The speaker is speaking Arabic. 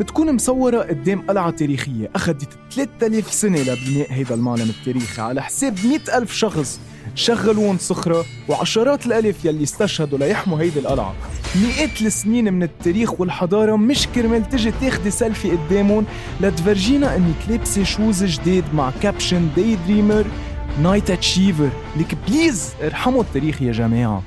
بتكون مصورة قدام قلعة تاريخية أخذت 3000 سنة لبناء هيدا المعلم التاريخي. على حساب 100 ألف شخص شغلون صخرة وعشرات الألف يلي استشهدوا ليحموا هيدي القلعة. مئات السنين من التاريخ والحضارة مش كرمال تجي تاخدي سيلفي قدامهم. لتفرجينا انك لابسة shoes جديد مع caption day dreamer night achiever لك please ارحموا التاريخ يا جماعة.